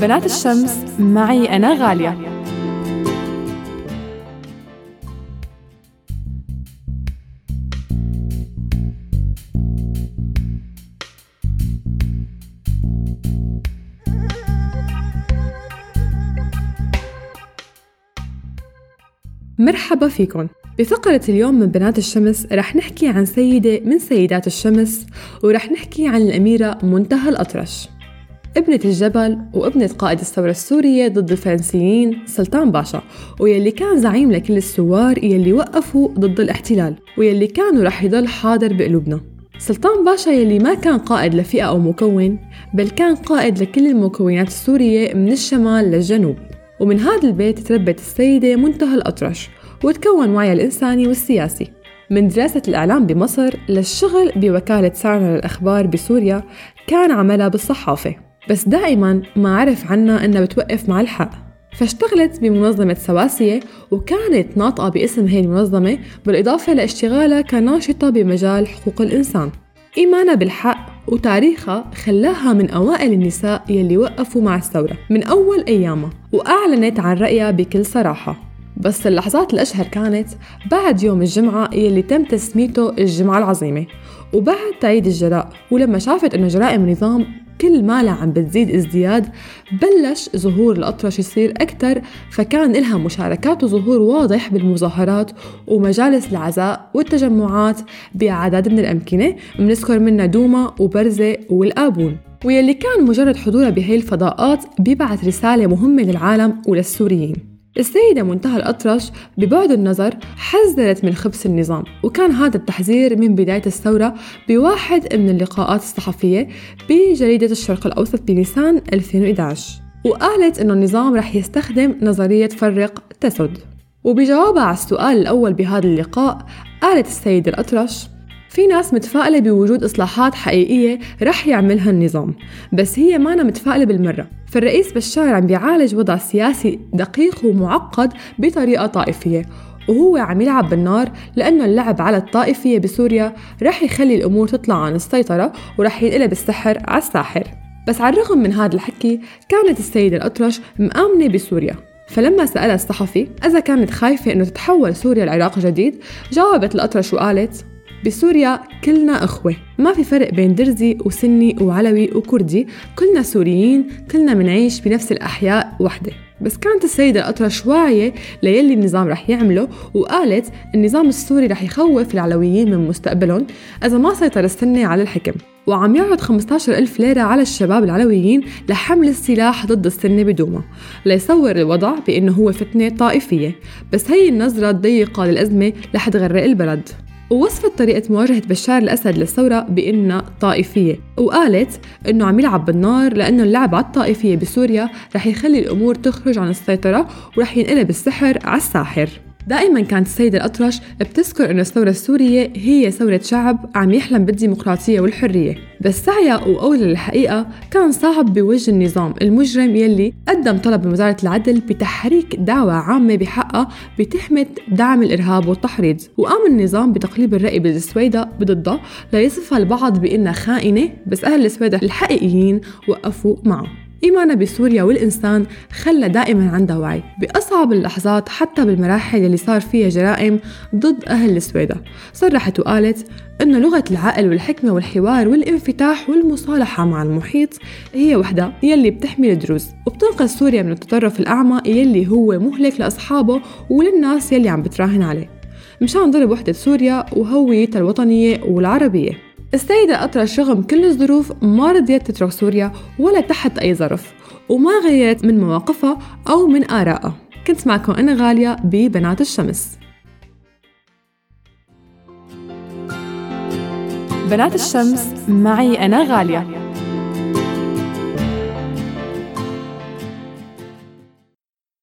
بنات الشمس معي أنا غالية. مرحبا فيكم. بفقرة اليوم من بنات الشمس رح نحكي عن سيدة من سيدات الشمس ورح نحكي عن الأميرة منتهى الأطرش. ابنة الجبل وابنة قائد الثورة السورية ضد الفرنسيين سلطان باشا ويلي كان زعيم لكل الثوار يلي وقفوا ضد الاحتلال ويلي كانوا رح يضل حاضر بقلوبنا. سلطان باشا يلي ما كان قائد لفئة أو مكون بل كان قائد لكل المكونات السورية من الشمال للجنوب. ومن هذا البيت تربت السيدة منتهى الأطرش وتكون وعيها الإنساني والسياسي. من دراسة الإعلام بمصر للشغل بوكالة سارنا للأخبار بسوريا كان عملها بالصحافة. بس دائما ما عرف عنها أنها بتوقف مع الحق. فاشتغلت بمنظمة سواسية وكانت ناطقة باسم هي المنظمة بالإضافة لاشتغالها كناشطة بمجال حقوق الإنسان. إيمانها بالحق وتاريخها خلاها من أوائل النساء يلي وقفوا مع الثورة من أول أيامها وأعلنت عن رأيها بكل صراحة. بس اللحظات الأشهر كانت بعد يوم الجمعة يلي تم تسميته الجمعة العظيمة. وبعد تعيد الجراء ولما شافت أنه جرائم النظام كل ما لا عم بتزيد ازدياد بلش ظهور الأطرش يصير أكثر فكان لها مشاركات وظهور واضح بالمظاهرات ومجالس العزاء والتجمعات بأعداد من الأمكنة بنذكر منها دوما وبرزة والآبون. ويلي كان مجرد حضورها بهي الفضاءات بيبعث رسالة مهمة للعالم وللسوريين. السيدة منتهى الأطرش ببعد النظر حذرت من خبث النظام وكان هذا التحذير من بداية الثورة بواحد من اللقاءات الصحفية بجريدة الشرق الأوسط بنيسان 2011 وقالت أنه النظام رح يستخدم نظرية فرق تسد. وبجوابها على السؤال الأول بهذا اللقاء قالت السيدة الأطرش في ناس متفائلة بوجود إصلاحات حقيقية رح يعملها النظام بس هي مانا متفائلة بالمرة. فالرئيس بشار عم بيعالج وضع سياسي دقيق ومعقد بطريقة طائفية وهو عم يلعب بالنار لأنه اللعب على الطائفية بسوريا رح يخلي الأمور تطلع عن السيطرة ورح ينقلب السحر على الساحر. بس على الرغم من هذا الحكي كانت السيدة الأطرش مآمنة بسوريا. فلما سألها الصحفي إذا كانت خايفة إنه تتحول سوريا لعراق جديد جاوبت الأطرش وقالت بسوريا كلنا أخوة. ما في فرق بين درزي وسني وعلوي وكردي. كلنا سوريين كلنا منعيش بنفس الأحياء وحدة. بس كانت السيدة الأطرش واعية ليلي النظام رح يعمله وقالت النظام السوري رح يخوف العلويين من مستقبلهم إذا ما سيطر السنة على الحكم. وعم يعرض 15 ألف ليرة على الشباب العلويين لحمل السلاح ضد السنة بدوما ليصور الوضع بأنه هو فتنة طائفية. بس هي النظرة الضيقة للأزمة رح تغرق البلد. ووصفت طريقة مواجهة بشار الأسد للثورة بأنها طائفية وقالت أنه عم يلعب بالنار لأنه اللعب على الطائفية بسوريا رح يخلي الأمور تخرج عن السيطرة ورح ينقلب السحر على الساحر. دائما كانت السيدة الأطرش بتذكر أن الثورة السورية هي ثورة شعب عم يحلم بالديمقراطية والحرية. بس سعيها وقولها للحقيقة كان صعب بوجه النظام المجرم يلي قدم طلب من وزارة العدل بتحريك دعوة عامة بحقها بتهمة دعم الإرهاب والتحريض. وقام النظام بتقليب الرأي بالسويدة بضدها ليصفها البعض بأنها خائنة بس أهل السويدة الحقيقيين وقفوا معه. إيمانها بسوريا والإنسان خلى دائما عندها وعي بأصعب اللحظات حتى بالمراحل اللي صار فيها جرائم ضد أهل السويدة. صرحت وقالت أن لغة العقل والحكمة والحوار والانفتاح والمصالحة مع المحيط هي وحدة يلي بتحمي الدروز وبتنقذ سوريا من التطرف الأعمى يلي هو مهلك لأصحابه وللناس يلي عم بتراهن عليه. مشان ضرب وحدة سوريا وهويتها الوطنية والعربية. السيدة أطرش رغم كل الظروف ما رضيت تترك سوريا ولا تحت أي ظرف وما غيرت من مواقفها أو من آرائها. كنت معكم أنا غالية ببنات الشمس. بنات الشمس معي أنا غالية.